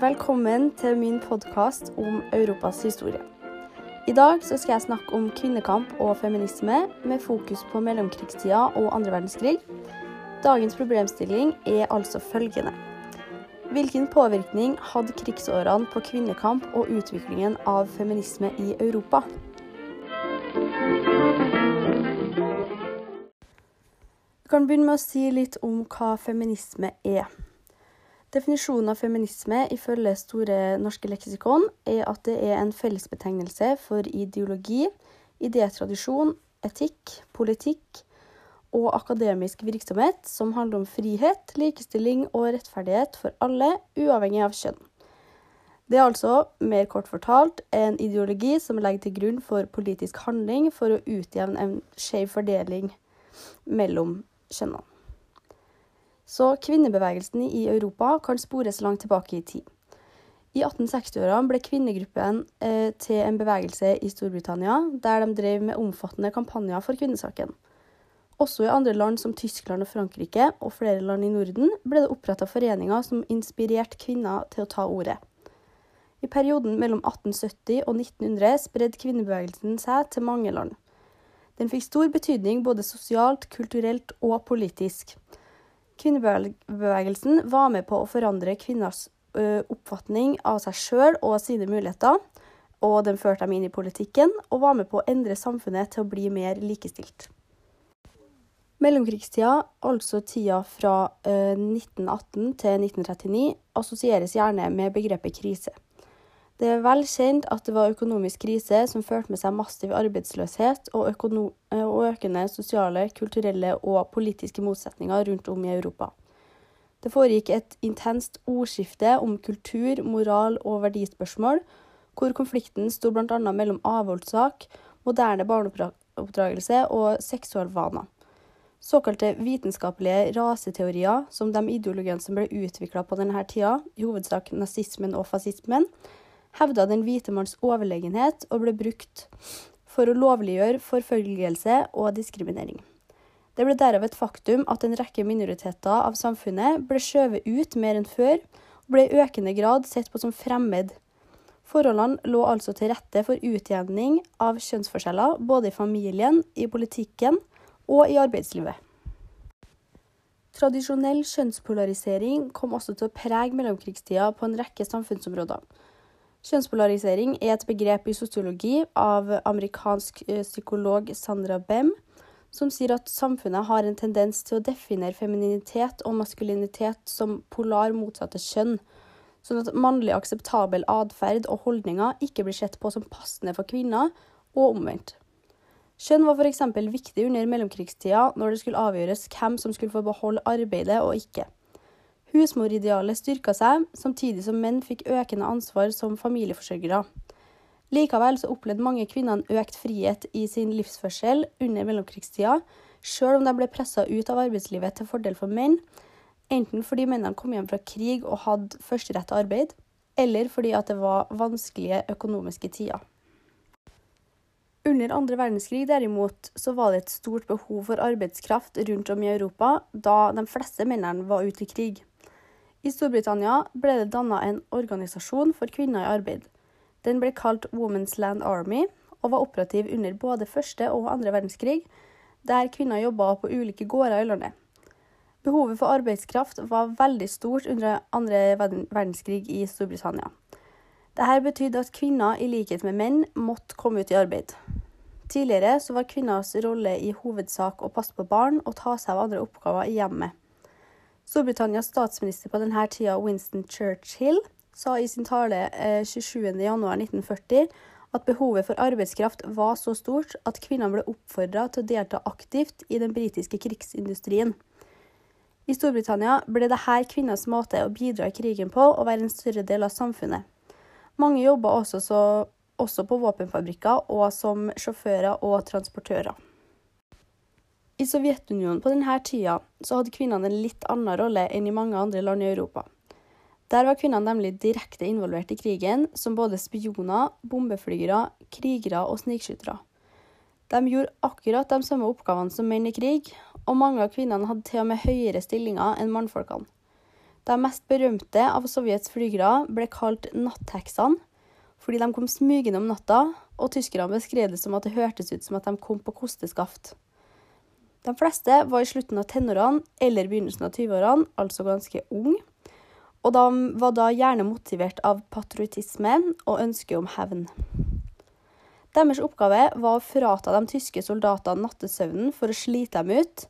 Velkommen til min podkast om Europas historie. I dag skal jeg snakke om kvinnekamp og feminisme, med fokus på mellomkrigstida og andre verdenskrig. Dagens problemstilling er altså følgende. Hvilken påvirkning hadde krigsårene på kvinnekamp og utviklingen av feminisme i Europa? Vi kan begynne med å si litt om hva feminisme er. Definisjonen av feminisme ifølge Store norske leksikon er at det er en fellesbetegnelse for ideologi, idétradisjon, etikk, politikk og akademisk virksomhet som handler om frihet, likestilling og rettferdighet for alle, uavhengig av kjønn. Det er altså, mer kort fortalt, en ideologi som legger til grunn for politisk handling for å utjevne en skjev fordeling mellom kjønnene. Så kvinnebevegelsen i Europa kan spores langt tilbake i tid. I 1860-årene ble kvinnegruppen eh, til en bevegelse i Storbritannia, der de drev med omfattende kampanjer for kvinnesaken. Også i andre land som Tyskland og Frankrike, og flere land i Norden, ble det oppretta foreninger som inspirerte kvinner til å ta ordet. I perioden mellom 1870 og 1900 spredde kvinnebevegelsen seg til mange land. Den fikk stor betydning både sosialt, kulturelt og politisk. Kvinnebevegelsen var med på å forandre kvinners oppfatning av seg sjøl og sine muligheter, og den førte dem inn i politikken, og var med på å endre samfunnet til å bli mer likestilt. Mellomkrigstida, altså tida fra 1918 eh, til 1939, assosieres gjerne med begrepet krise. Det er vel kjent at det var økonomisk krise som førte med seg massiv arbeidsløshet og, eh, og økende sosiale, kulturelle og politiske motsetninger rundt om i Europa. Det foregikk et intenst ordskifte om kultur, moral og verdispørsmål, hvor konflikten sto bl.a. mellom avholdssak, moderne barneoppdragelse og seksualvaner. Såkalte vitenskapelige raseteorier, som de ideologiene som ble utvikla på denne tida, i hovedsak nazismen og fascismen, hevda den hvite manns overlegenhet og ble brukt for å lovliggjøre forfølgelse og diskriminering. Det ble derav et faktum at en rekke minoriteter av samfunnet ble skjøvet ut mer enn før, og ble i økende grad sett på som fremmed. Forholdene lå altså til rette for utjevning av kjønnsforskjeller både i familien, i politikken og i arbeidslivet. Tradisjonell kjønnspolarisering kom også til å prege mellomkrigstida på en rekke samfunnsområder. Kjønnspolarisering er et begrep i sosiologi av amerikansk eh, psykolog Sandra Bem, som sier at samfunnet har en tendens til å definere femininitet og maskulinitet som polar motsatte kjønn, sånn at mannlig akseptabel atferd og holdninger ikke blir sett på som passende for kvinner, og omvendt. Kjønn var f.eks. viktig under mellomkrigstida når det skulle avgjøres hvem som skulle få beholde arbeidet og ikke. Husmoridealet styrka seg, samtidig som menn fikk økende ansvar som familieforsørgere. Likevel så opplevde mange kvinner økt frihet i sin livsførsel under mellomkrigstida, sjøl om de ble pressa ut av arbeidslivet til fordel for menn, enten fordi mennene kom hjem fra krig og hadde førsterett til arbeid, eller fordi at det var vanskelige økonomiske tider. Under andre verdenskrig derimot så var det et stort behov for arbeidskraft rundt om i Europa, da de fleste mennene var ute i krig. I Storbritannia ble det danna en organisasjon for kvinner i arbeid. Den ble kalt Women's Land Army, og var operativ under både første og andre verdenskrig, der kvinner jobba på ulike gårder i landet. Behovet for arbeidskraft var veldig stort under andre verdenskrig i Storbritannia. Dette betydde at kvinner, i likhet med menn, måtte komme ut i arbeid. Tidligere var kvinners rolle i hovedsak å passe på barn og ta seg av andre oppgaver i hjemmet. Storbritannias statsminister på denne tida, Winston Churchill, sa i sin tale 27.1.1940 eh, at behovet for arbeidskraft var så stort at kvinnene ble oppfordra til å delta aktivt i den britiske krigsindustrien. I Storbritannia ble dette kvinners måte å bidra i krigen på og være en større del av samfunnet. Mange jobba også, også, på våpenfabrikker og som sjåfører og transportører. I Sovjetunionen på denne tida så hadde kvinnene en litt annen rolle enn i mange andre land i Europa. Der var kvinnene nemlig direkte involvert i krigen, som både spioner, bombeflygere, krigere og snikskyttere. De gjorde akkurat de samme oppgavene som menn i krig, og mange av kvinnene hadde til og med høyere stillinger enn mannfolkene. De mest berømte av Sovjets flygere ble kalt nattheksene fordi de kom smygende om natta, og tyskerne beskrev det som at det hørtes ut som at de kom på kosteskaft. De fleste var i slutten av tenårene eller begynnelsen av 20-årene, altså ganske unge, og de var da gjerne motivert av patriotisme og ønske om hevn. Deres oppgave var å frata de tyske soldatene nattesøvnen for å slite dem ut.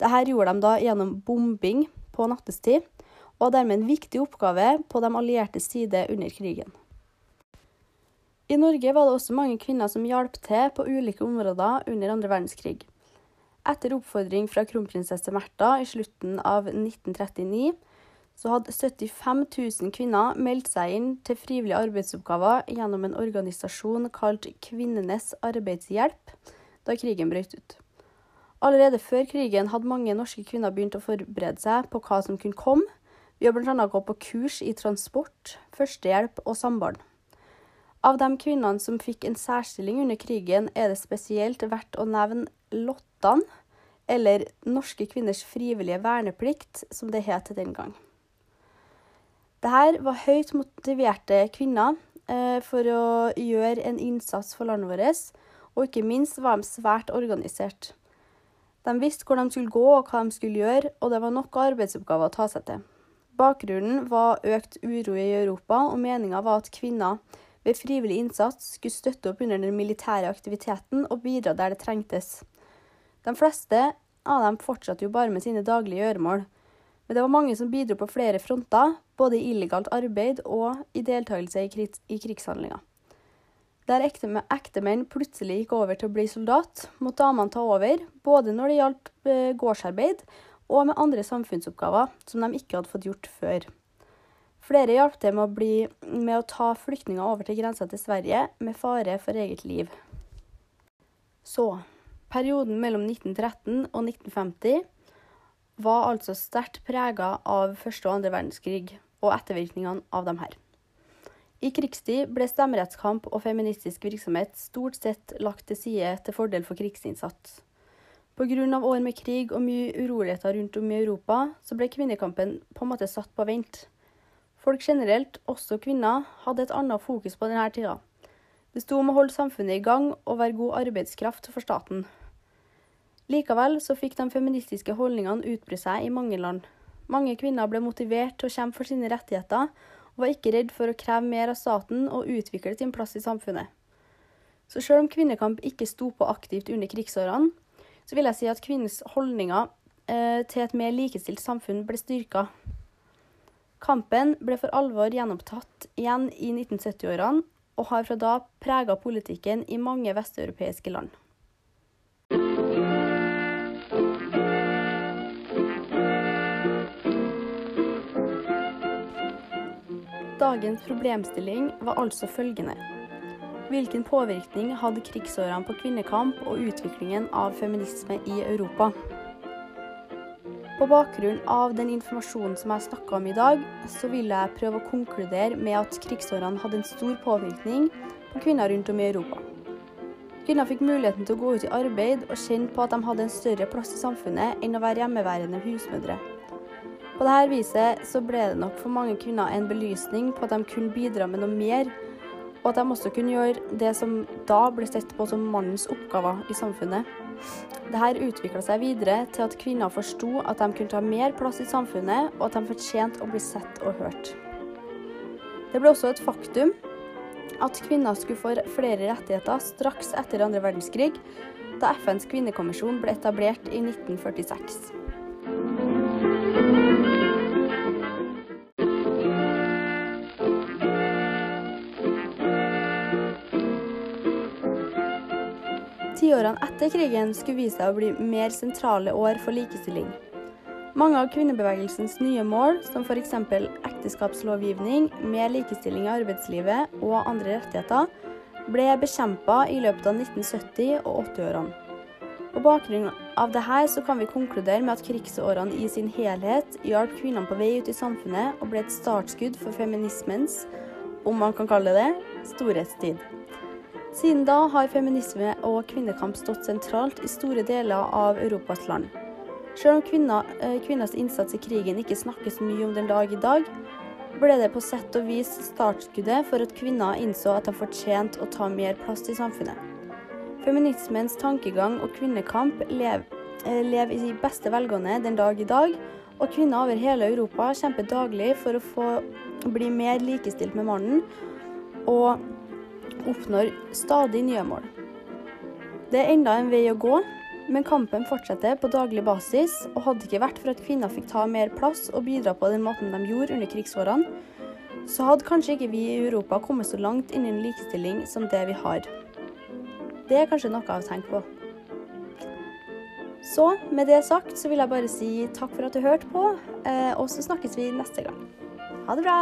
Dette gjorde de da gjennom bombing på nattestid, og dermed en viktig oppgave på de allierte side under krigen. I Norge var det også mange kvinner som hjalp til på ulike områder under andre verdenskrig. Etter oppfordring fra kronprinsesse Märtha i slutten av 1939 så hadde 75 000 kvinner meldt seg inn til frivillige arbeidsoppgaver gjennom en organisasjon kalt Kvinnenes arbeidshjelp da krigen brøt ut. Allerede før krigen hadde mange norske kvinner begynt å forberede seg på hva som kunne komme. Vi har bl.a. gått på kurs i transport, førstehjelp og sambarn. Av de kvinnene som fikk en særstilling under krigen, er det spesielt verdt å nevne Lottan, eller Norske kvinners frivillige verneplikt, som det het den gang. Dette var høyt motiverte kvinner eh, for å gjøre en innsats for landet vårt, og ikke minst var de svært organisert. De visste hvor de skulle gå og hva de skulle gjøre, og det var nok arbeidsoppgaver å ta seg til. Bakgrunnen var økt uro i Europa, og meninga var at kvinner ved frivillig innsats skulle støtte opp under den militære aktiviteten og bidra der det trengtes. De fleste av dem fortsatte jo bare med sine daglige gjøremål, men det var mange som bidro på flere fronter, både i illegalt arbeid og i deltakelse i, krig i krigshandlinger. Der ektemenn plutselig gikk over til å bli soldat, måtte damene ta over, både når det gjaldt eh, gårdsarbeid og med andre samfunnsoppgaver som de ikke hadde fått gjort før. Flere hjalp til med å, bli, med å ta flyktninger over til grensa til Sverige med fare for eget liv. Så perioden mellom 1913 og 1950 var altså sterkt prega av første og andre verdenskrig og ettervirkningene av dem her. I krigstid ble stemmerettskamp og feministisk virksomhet stort sett lagt til side til fordel for krigsinnsats. Pga. år med krig og mye uroligheter rundt om i Europa, så ble kvinnekampen på en måte satt på vent. Folk generelt, også kvinner, hadde et annet fokus på denne tida. Det sto om å holde samfunnet i gang og være god arbeidskraft for staten. Likevel så fikk de feministiske holdningene utbre seg i mange land. Mange kvinner ble motivert til å kjempe for sine rettigheter, og var ikke redd for å kreve mer av staten og utvikle sin plass i samfunnet. Så selv om kvinnekamp ikke sto på aktivt under krigsårene, så vil jeg si at kvinnens holdninger eh, til et mer likestilt samfunn ble styrka. Kampen ble for alvor gjenopptatt igjen i 1970-årene, og har fra da prega politikken i mange vesteuropeiske land. Dagens problemstilling var altså følgende. Hvilken påvirkning hadde krigsårene på kvinnekamp og utviklingen av feminisme i Europa? På bakgrunn av den informasjonen som jeg snakka om i dag, så vil jeg prøve å konkludere med at krigsårene hadde en stor påvirkning på kvinner rundt om i Europa. Kvinner fikk muligheten til å gå ut i arbeid og kjenne på at de hadde en større plass i samfunnet enn å være hjemmeværende husmødre. På dette viset så ble det nok for mange kvinner en belysning på at de kunne bidra med noe mer, og at de også kunne gjøre det som da ble sett på som mannens oppgaver i samfunnet. Dette utvikla seg videre til at kvinner forsto at de kunne ta mer plass i samfunnet, og at de fortjente å bli sett og hørt. Det ble også et faktum at kvinner skulle få flere rettigheter straks etter andre verdenskrig, da FNs kvinnekommisjon ble etablert i 1946. Tiårene etter krigen skulle vise seg å bli mer sentrale år for likestilling. Mange av kvinnebevegelsens nye mål, som f.eks. ekteskapslovgivning, mer likestilling i arbeidslivet og andre rettigheter, ble bekjempa i løpet av 1970- og 80-årene. På bakgrunn av dette så kan vi konkludere med at krigsårene i sin helhet hjalp kvinnene på vei ut i samfunnet og ble et startskudd for feminismens, om man kan kalle det storhetstid. Siden da har feminisme og kvinnekamp stått sentralt i store deler av Europas land. Selv om kvinner, eh, kvinners innsats i krigen ikke snakkes mye om den dag i dag, ble det på sett og vis startskuddet for at kvinner innså at de fortjente å ta mer plass i samfunnet. Feminismens tankegang og kvinnekamp lever, eh, lever i beste velgående den dag i dag, og kvinner over hele Europa kjemper daglig for å få bli mer likestilt med mannen, og oppnår stadig nye mål. Det er enda en vei å gå, men kampen fortsetter på daglig basis, og hadde ikke vært for at kvinner fikk ta mer plass og bidra på den måten de gjorde under krigsårene, så hadde kanskje ikke vi i Europa kommet så langt innen likestilling som det vi har. Det er kanskje noe å tenke på. Så med det sagt så vil jeg bare si takk for at du hørte på, eh, og så snakkes vi neste gang. Ha det bra!